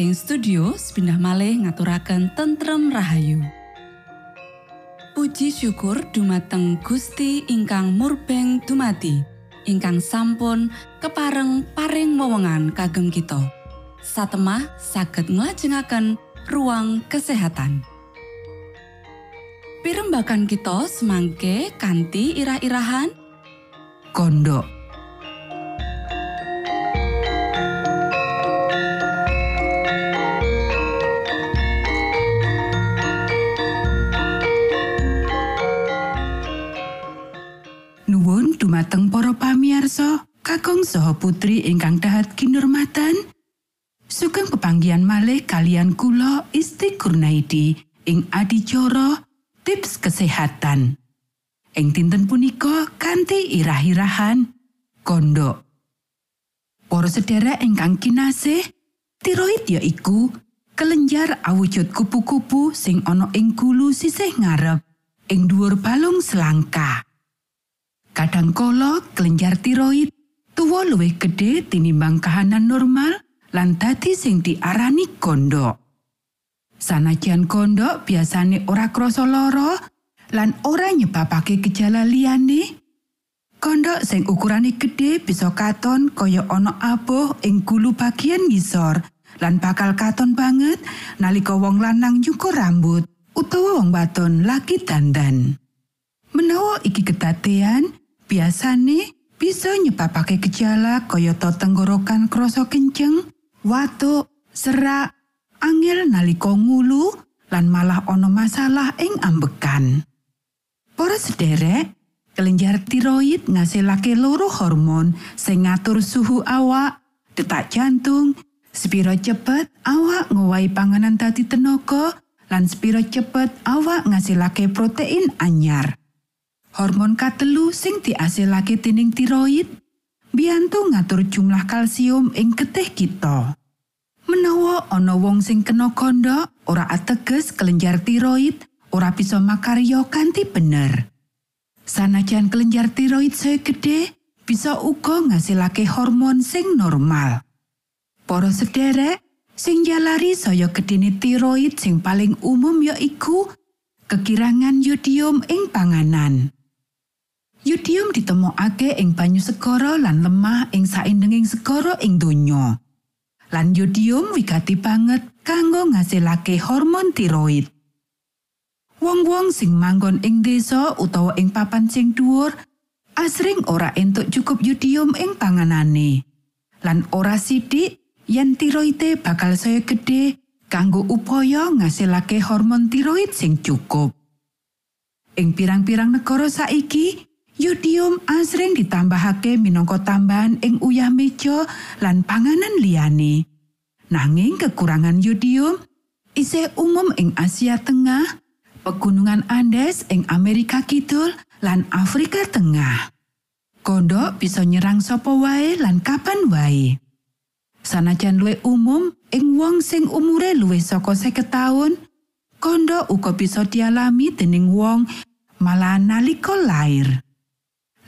Saking studio pindah malih ngaturaken tentrem rahayu. Puji syukur dumateng Gusti ingkang murbeng dumati, ingkang sampun kepareng paring wewenngan kagem kita. Satemah saged nglajengaken ruang kesehatan. Pirembakan kita semangke kanthi irah-irahan Kondo saha putri ingkang dahat kinurmatan. Sugeng pepanggihan malih kalian kula Isti Kurnaidi ing adicara tips kesehatan. Ing dinten punika kanthi irah-irahan kondo. Para sedherek ingkang kinasih, tiroid ya iku kelenjar awujud kupu-kupu sing ana ing gulu sisih ngarep ing dhuwur balung selangka. Kadangkala kelenjar tiroid tuwa luwih gedhe tinimbang kahanan normal lan dadi sing diarani kondo. Sanajan kondo biasane ora krasa lara lan ora nyebabake gejala liyane. Kondok sing ukurane gedhe bisa katon kaya ana aboh ing gulu bagian ngisor lan bakal katon banget nalika wong lanang nyukur rambut utawa wong wadon lagi dandan. Menawa iki kedadean, biasane bisa nyebabake gejala kaya tenggorokan krasa kenceng, watuk, serak, angel nalika ngulu lan malah ana masalah ing ambekan. Para sederek, kelenjar tiroid ngasilake loro hormon sing ngatur suhu awak, detak jantung, spiro cepet awak ngowahi panganan dadi tenaga, lan spiro cepet awak ngasilake protein anyar. Hormon katelu sing diasilake dening tiroid biyantu ngatur jumlah kalsium ing getih kita. Menawa ana wong sing kena kondok, ora ateges kelenjar tiroid ora bisa makarya kanthi bener. Sanajan kelenjar tiroid saya gede, bisa uga ngasilake hormon sing normal. Para sederek, sing jalari saya gedene tiroid sing paling umum ya iku kekirangan yodium ing panganan. Yodium ditemokake ing banyu segara lan lemah ing saindenging segara ing donya. Lan yodium wigati banget kanggo ngasilake hormon tiroid. Wong-wong sing manggon ing desa utawa ing papan sing dhuwur asring ora entuk cukup yodium ing panganane. Lan ora sidik yen tiroide bakal saya gede kanggo upaya ngasilake hormon tiroid sing cukup. Ing pirang-pirang negara saiki, yodium asring ditambahake minangka tambahan ing uyah meja lan panganan liyane. Nanging kekurangan yodium isih umum ing Asia Tengah, pegunungan Andes ing Amerika Kidul lan Afrika Tengah. Kondok bisa nyerang sapa wae lan kapan wae. Sanajan luwih umum ing wong sing umure luwih saka 50 taun, kondok uga bisa dialami dening wong malah nalika lair.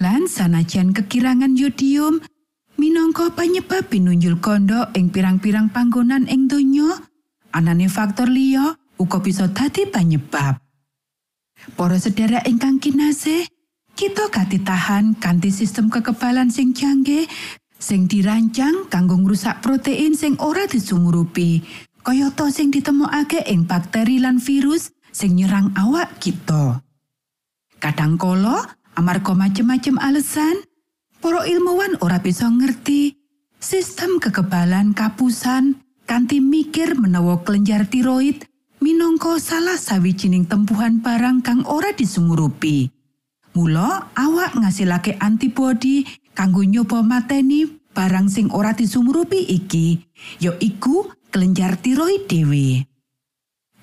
Lan sanajan kekirangan yodium minangka penyebab pinunjul kondok ing pirang-pirang panggonan ing donya, anane faktor liya uga bisa dadi penyebab. Para sedherek ingkang kinasih, kita katitahan kanthi sistem kekebalan sing canggih sing dirancang kanggo ngrusak protein sing ora disumurupi, kayata sing ditemokake ing bakteri lan virus sing nyerang awak kita. Kadangkala amarga macem-macem alasan, para ilmuwan ora bisa ngerti sistem kekebalan kapusan kanthi mikir menawa kelenjar tiroid minangka salah sawijining tempuhan barang kang ora disumurupi. Mula awak ngasilake antibodi kanggo nyoba mateni barang sing ora disumurupi iki, ya iku kelenjar tiroid dhewe.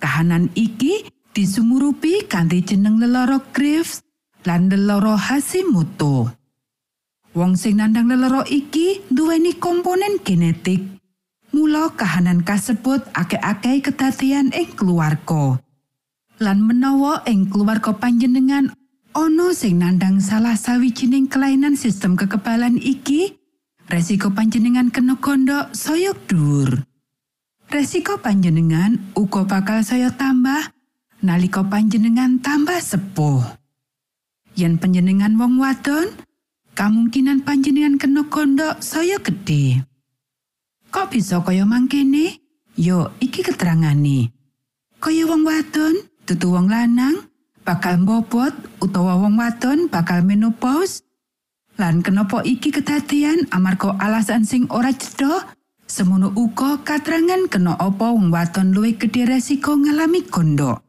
Kahanan iki disumurupi kanthi jeneng leloro Graves lan leloro Hashimoto. Wong sing nandang leloro iki duweni komponen genetik. Mula kahanan kasebut akeh-akeh kedadian ing keluarga. Lan menawa ing keluarga panjenengan ana sing nandang salah sawijining kelainan sistem kekebalan iki, resiko panjenengan kena kondok soyok dhuwur. Resiko panjenengan uga bakal saya tambah nalika panjenengan tambah sepuh. Yen panjenengan wong wadon, kemungkinan panjenengan kena kondok saya gede. Kok bisa kaya mangkene? Yo, iki keterangane. Kaya wong wadon, dudu wong lanang, bakal mbobot utawa wong wadon bakal menopause. Lan kenapa iki kedadian amarga alasan sing ora cedha? Semono uga katrangan kena apa wong wadon luwih gedhe resiko ngalami kondok.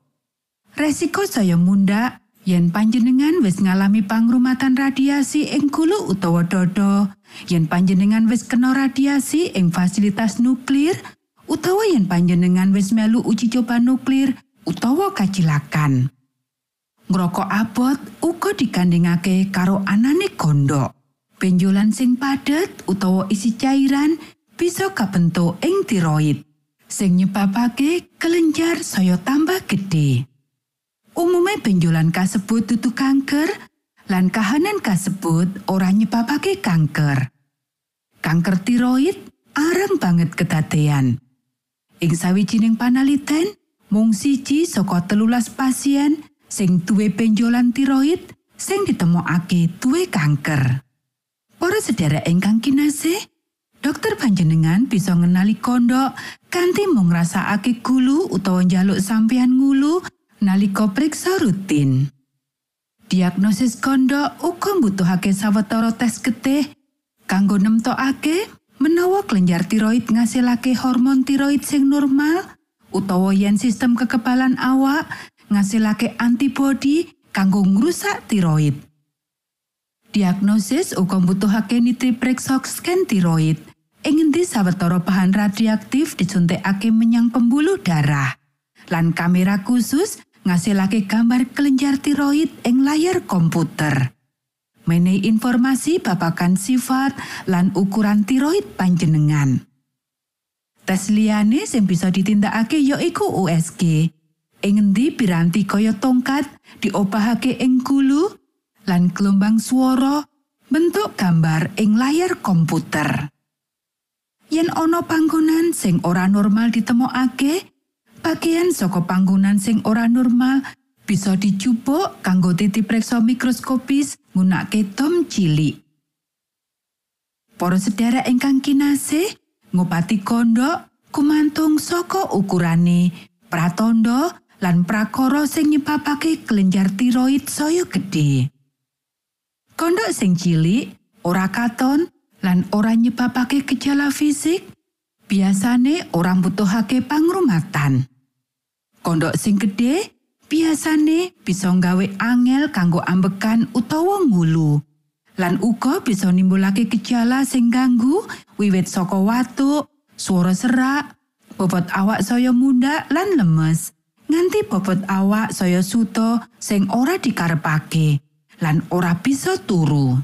Resiko saya munda yen panjenengan wis ngalami pangrumatan radiasi ing gulu utawa dodo, yen panjenengan wis kena radiasi ing fasilitas nuklir, utawa yen panjenengan wis melu uji coba nuklir utawa kacilakan. Ngrokok abot uga dikandhingake karo anane gondok. Benjolan sing padet utawa isi cairan bisa kabentuk ing tiroid, sing nyebabake kelenjar saya tambah gede. Umume benjolan kasebut dudu kanker, lan kahanan kasebut ora nyebabake kanker. Kanker tiroid arang banget kedadean. Ing sawijining panaliten, mung siji saka telulas pasien sing duwe benjolan tiroid sing ditemokake duwe kanker. Para sedherek ingkang kinasih, dokter panjenengan bisa ngenali kondok kanthi mung ngrasakake gulu utawa njaluk sampeyan ngulu nalika priksa rutin. Diagnosis kondok uga mbutuhake sawetara tes getih kanggo nemtokake menawa kelenjar tiroid ngasilake hormon tiroid sing normal utawa yen sistem kekebalan awak ngasilake antibodi kanggo ngrusak tiroid. Diagnosis uga mbutuhake nitriprexo scan tiroid ing endi sawetara bahan radioaktif disuntikake menyang pembuluh darah. Lan kamera khusus ngasilake gambar kelenjar tiroid ing layar komputer. Menehi informasi babagan sifat lan ukuran tiroid panjenengan. Tes liyane sing bisa ditindakake yaiku USG. Ing endi piranti kaya tongkat diopahake ing gulu lan gelombang swara bentuk gambar ing layar komputer. Yen ana panggonan sing ora normal ditemokake, bagian saka panggonan sing ora normal bisa dicupuk kanggo titipreksa mikroskopis nggunakake tom cilik. Para sedherek ingkang kinasih, ngobati kondok kumantung saka ukurane, pratandha lan prakara sing nyebabake kelenjar tiroid saya gedhe. Kondok sing cilik, ora katon lan ora nyebabake gejala fisik, biasane ora mbutuhake pangrumatan. Kondok sing gedhe biasane bisa nggawe angel kanggo ambekan utawa ngulu. Lan uga bisa nimbulake gejala sing ganggu wiwit saka watuk, swara serak, bobot awak saya munda lan lemes. nganti bobot awak saya suto sing ora dikarepake lan ora bisa turu.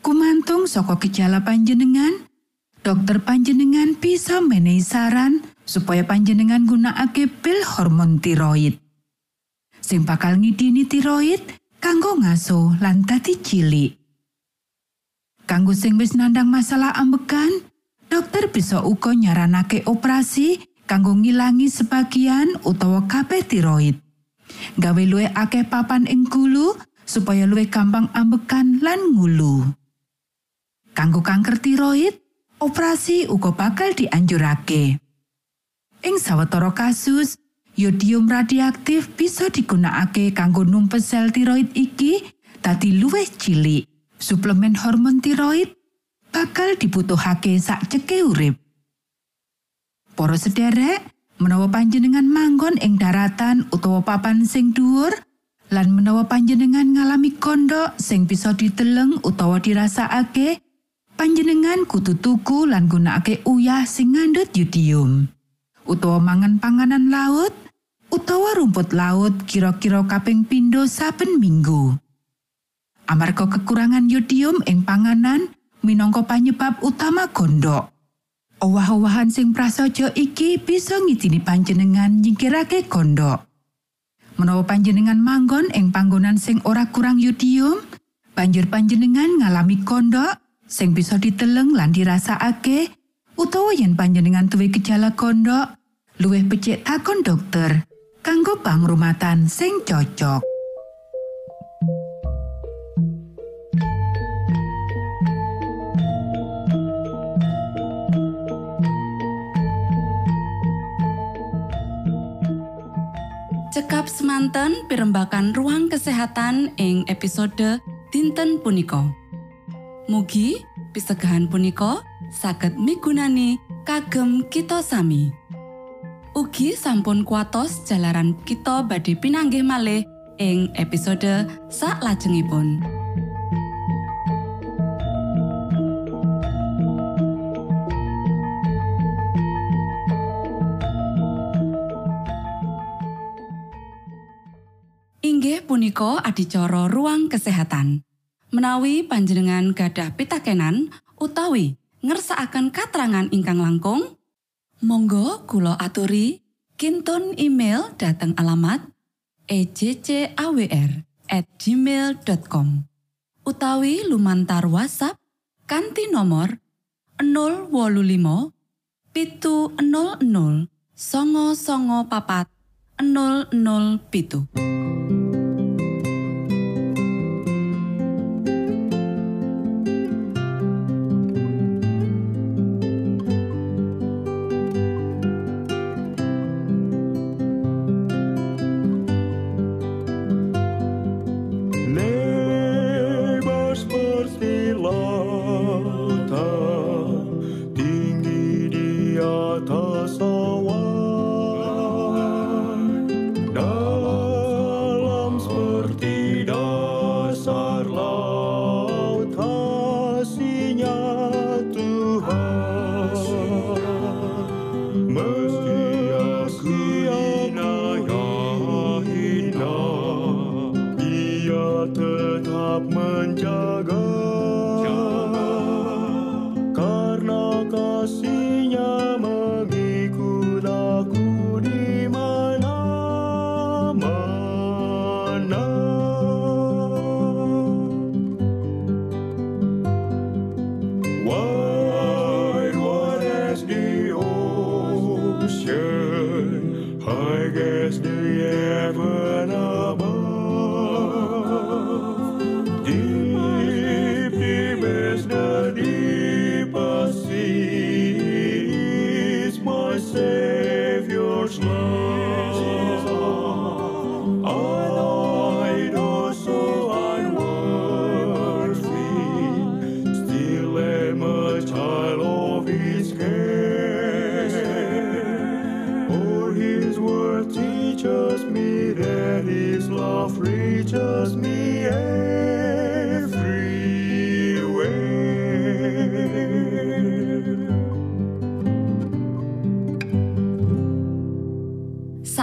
Kumantung saka gejala panjenengan, dokter panjenengan bisa menehi saran supaya panjenengan gunakake pil hormon tiroid. Sing bakal ngidini tiroid kanggo ngaso lan dadi cilik. Kanggo sing wis nandang masalah ambekan, dokter bisa uga nyaranake operasi kanggo ngilangi sebagian utawa kabeh tiroid. Gawe luwih akeh papan ing gulu supaya luwih gampang ambekan lan ngulu. Kanggo kanker tiroid, operasi uga bakal dianjurake. Ing sawetara kasus, yodium radioaktif bisa digunakake kanggo numpes sel tiroid iki dadi luwih cilik. Suplemen hormon tiroid bakal dibutuhake sak ceke urip. Para sederek, menawa panjenengan manggon ing daratan utawa papan sing dhuwur, lan menawa panjenengan ngalami kondok sing bisa diteleng utawa dirasakake, panjenengan kudu tuku lan gunakake uyah sing ngandhut yodium. Utawa mangan panganan laut, utawa rumput laut kira-kira kaping pindho saben minggu. Amarga kekurangan yodium ing panganan minangka panyebab utama gondok. Owah-owahan sing prasaja iki bisa ngidini panjenengan nyingkirake gondok. Menawa panjenengan manggon ing panggonan sing ora kurang yodium, banjur panjenengan ngalami kondok sing bisa diteleng lan dirasakake, utawa yen panjenengan duwe gejala kondok luwih becik takon dokter kanggo pangrumatan sing cocok Cekap semanten pimbakan ruang kesehatan ing episode dinten punika. Mugi pisegahan punika saged migunani kagem kita sami. Ugi sampun kuatos jalaran kita badhe pinanggih malih ing episode sak lajengipun. Inggih punika adicara ruang kesehatan. Menawi panjenengan gadah pitakenan utawi ngersakaken katrangan ingkang langkung, monggo kulo aturi kinton email dateng alamat ejcawr gmail.com utawi lumantar WhatsApp kanti nomor 025 pitu 00 songo songo papat 00 pitu.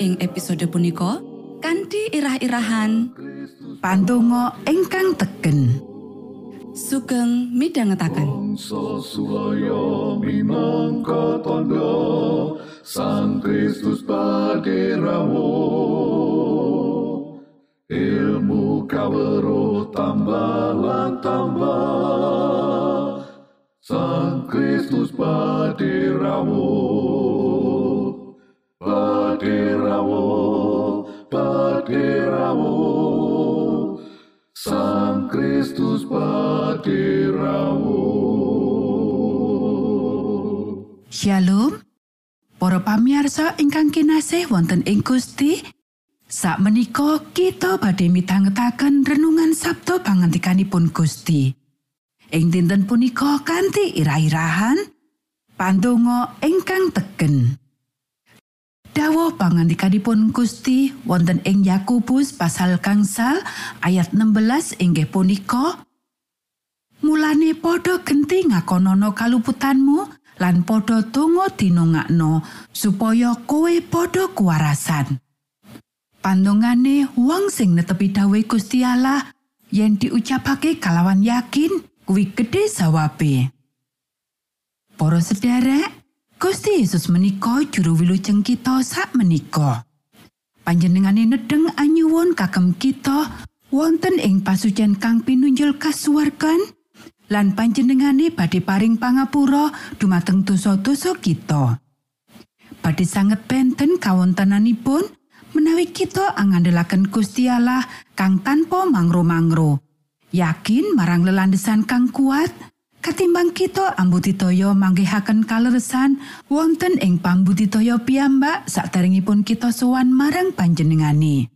Ing episode punika kanthi irah-irahan. Pantungo ingkang tegen sugeng minangka tondo Sang Kristus paderamu Ilmu kawero tambah tambah Sang Kristus paderamu Paderamu Paderamu Sang Kristus paderamu Shalom. Para pamirsa ingkang kinasih wonten ing Gusti Sak menika kita badhe midhangetaken renungan Sabto pangantikanipun Gusti. Ing dinten punika kanthi irah-irahan Pandonga ingkang tegen Dawuh pangantikanipun Gusti wonten ing Yakobus pasal gangsal ayat 16 inggih punika Mulane padha genti ngakonono kaluputanmu lan padha donga dinongakno supaya kowe padha kuwarasan. Pandongane wong sing netepi dawuh Gusti Allah yen diucapake kalawan yakin kuwi gedhe sawabe. Para sederek, Gusti Yesus menika juru wilujeng kita sak menika. Panjenengane nedeng anyuwun kagem kita wonten ing pasucen kang pinunjul kasuwargan lan panjenengane badhe paring pangapura dumateng dosa-dosa kita. Badhe sanget benten kawontenanipun menawi kita angandelaken Gusti Allah kang tanpa mangro-mangro. Yakin marang lelandesan kang kuat, katimbang kita ambudidaya manggihaken kaleresan wonten ing pambudidaya piyambak sakderengipun kita sowan marang panjenengane.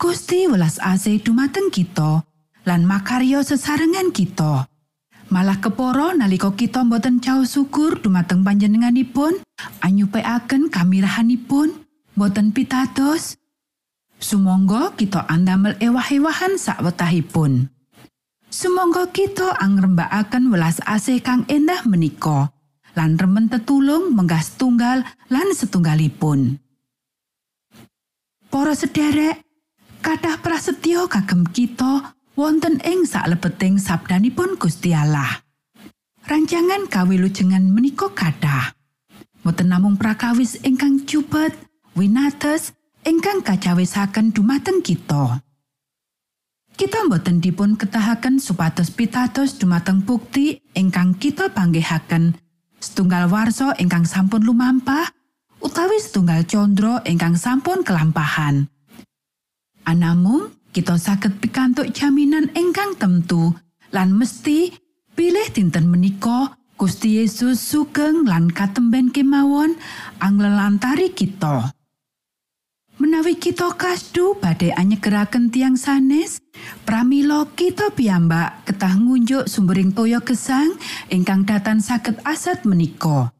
Gusti welas asih dumateng kita lan makarya sesarengan kita. Malah keporo nalika kita boten cao syukur dumateng panjenenganipun, anyupekaken kamirahanipun, boten pitados. Sumangga kita andamel ewah-ewahan sakwetahipun. Sumangga kita angrembakaken welas asih kang endah menika lan remen tetulung menggah setunggal lan setunggalipun. Para sederek, kathah prasetyo kagem kita wonten ing saklebeting sabdanipun Gusti Allah. Rancangan kawilujengan menika kathah. Boten namung prakawis ingkang cupet, winates, ingkang kacawisaken dumateng kita. Kita boten dipun ketahaken supados pitados dumateng bukti ingkang kita panggihaken setunggal warsa ingkang sampun lumampah utawi setunggal condro ingkang sampun kelampahan. Anamung kita saged pikantuk jaminan ingkang temtu lan mesti pilih dinten menika Gusti Yesus sugeng lan katemben kemawon anglelantari kita. Menawi kita kasdu badhe anyegeraken tiang sanes, pramila kita piyambak ketah ngunjuk sumbering toya gesang ingkang datan saged aset menika.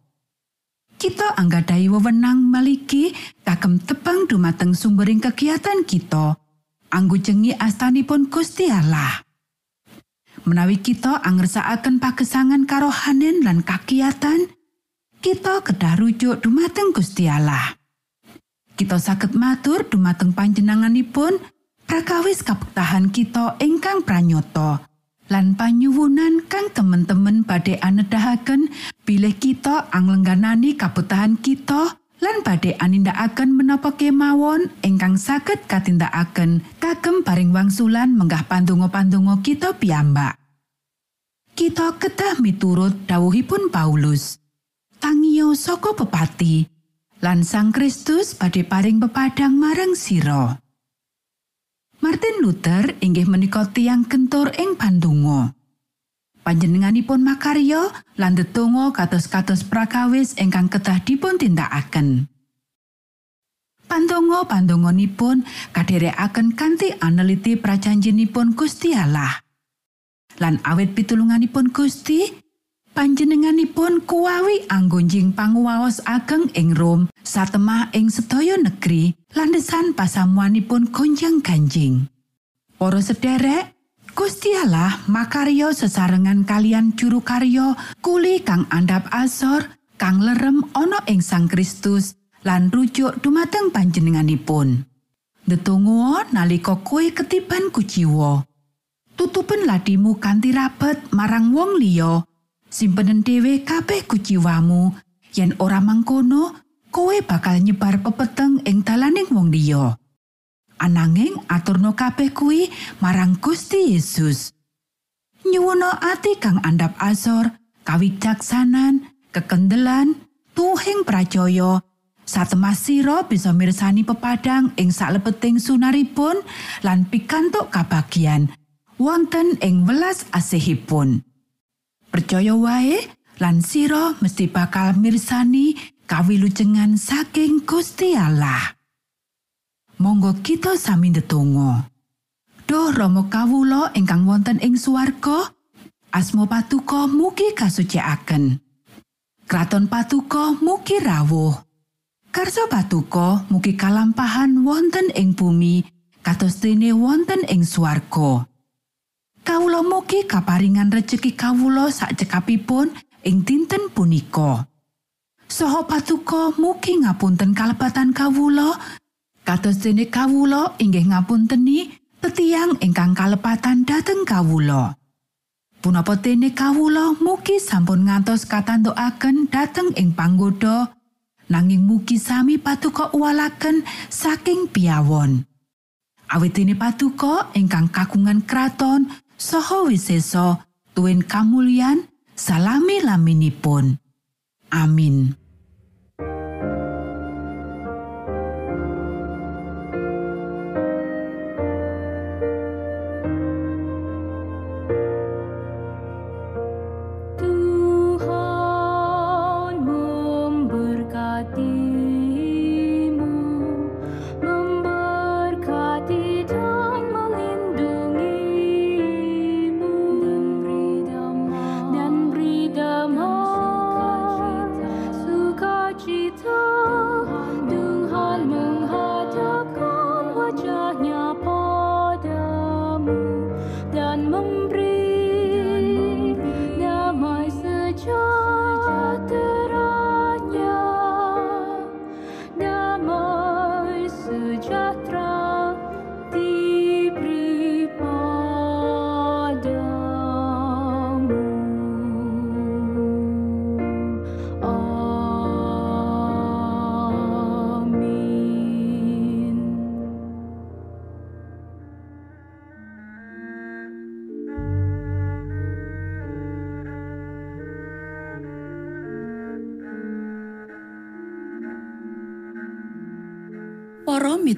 Kita anggadhahi wewenang maliki kagem tepang dumateng sumbering kegiatan kita. Anggujengi astanipun Gusti Allah. Menawi kita angersakaken pagesangan karohanen lan kakiatan, kita kedah rujuk dumateng Gusti Allah. Kita saged matur dumateng panjenenganipun prakawis kapektahan kita ingkang pranyata lan panyuwunan kang temen-temen badhe anedahaken bilih kita anglengganani kabutahan kita lan badhe anindakaken menapa kemawon ingkang saged katindakaken kagem paring wangsulan menggah pandonga-pandonga kita piyambak. Kita kedah miturut dawuhipun Paulus. Tangio saka pepati lan Sang Kristus badhe paring pepadang marang sira. Martin Luther inggih menika tiang kentur ing pandonga. Panjenenganipun makarya lan ndedonga kados-kados prakawis ingkang kedah dipun tindakaken. Pandonga-pandonganipun kadherekaken kanthi aneliti prajanjenipun Gusti Allah. Lan awit pitulunganipun Gusti, panjenenganipun kuwawi anggonjing panguwaos ageng ing Rom satemah ing sedaya negeri landesan pasamuanipun gonjang ganjing. Para sederek, Gusti Allah makarya sesarengan kalian juru karya kuli kang andhap asor kang lerem ana ing Sang Kristus lan rujuk dumateng panjenenganipun. Ndedonga nalika kowe ketiban kuciwa. Tutupen ladimu kanthi rapet marang wong liya. Simpenen dhewe kabeh kuciwamu. Yen ora mangkono, kowe bakal nyebar pepeteng ing dalaning wong liya. Ananging aturno kabeh kuwi marang Gusti Yesus. Nyuwuna ati kang andhap asor, kawicaksanan, kekendelan, tuhing pracaya, satemah sira bisa mirsani pepadang ing salebeting sunaripun lan pikantuk kabagian wonten ing welas asihipun. Percaya wae lan sira mesti bakal mirsani kawilujengan saking Gusti Allah. Monggo kita sami ndedonga. Duh Rama kawula ingkang wonten ing swarga, asma patuko mugi kasucikaken. Kraton patuko mugi rawuh. Karso patuko mugi kalampahan wonten ing bumi kados dene wonten ing swarga. Kawula mugi kaparingan rejeki kawula sak cekapipun ing dinten punika. Saha patuko mugi ngapunten kalebatan kawula kados dene kawula inggih ngapunteni tetiang ingkang kalepatan dhateng kawula. Punapa dene kawula mugi sampun ngantos katantukaken dhateng ing panggoda nanging mugi sami patuko uwalaken saking piawon. Awit dene patuko ingkang kagungan kraton saha wisesa tuwin kamulyan salami laminipun. Amin.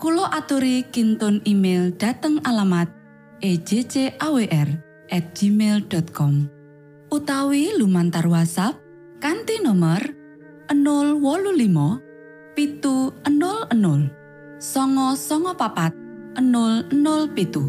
Kulo aturi kintun email dateng alamat ejcawr at gmail.com utawi lumantar WhatsApp kanti nomor 085 pitu 00 songo songo papat 00 pitu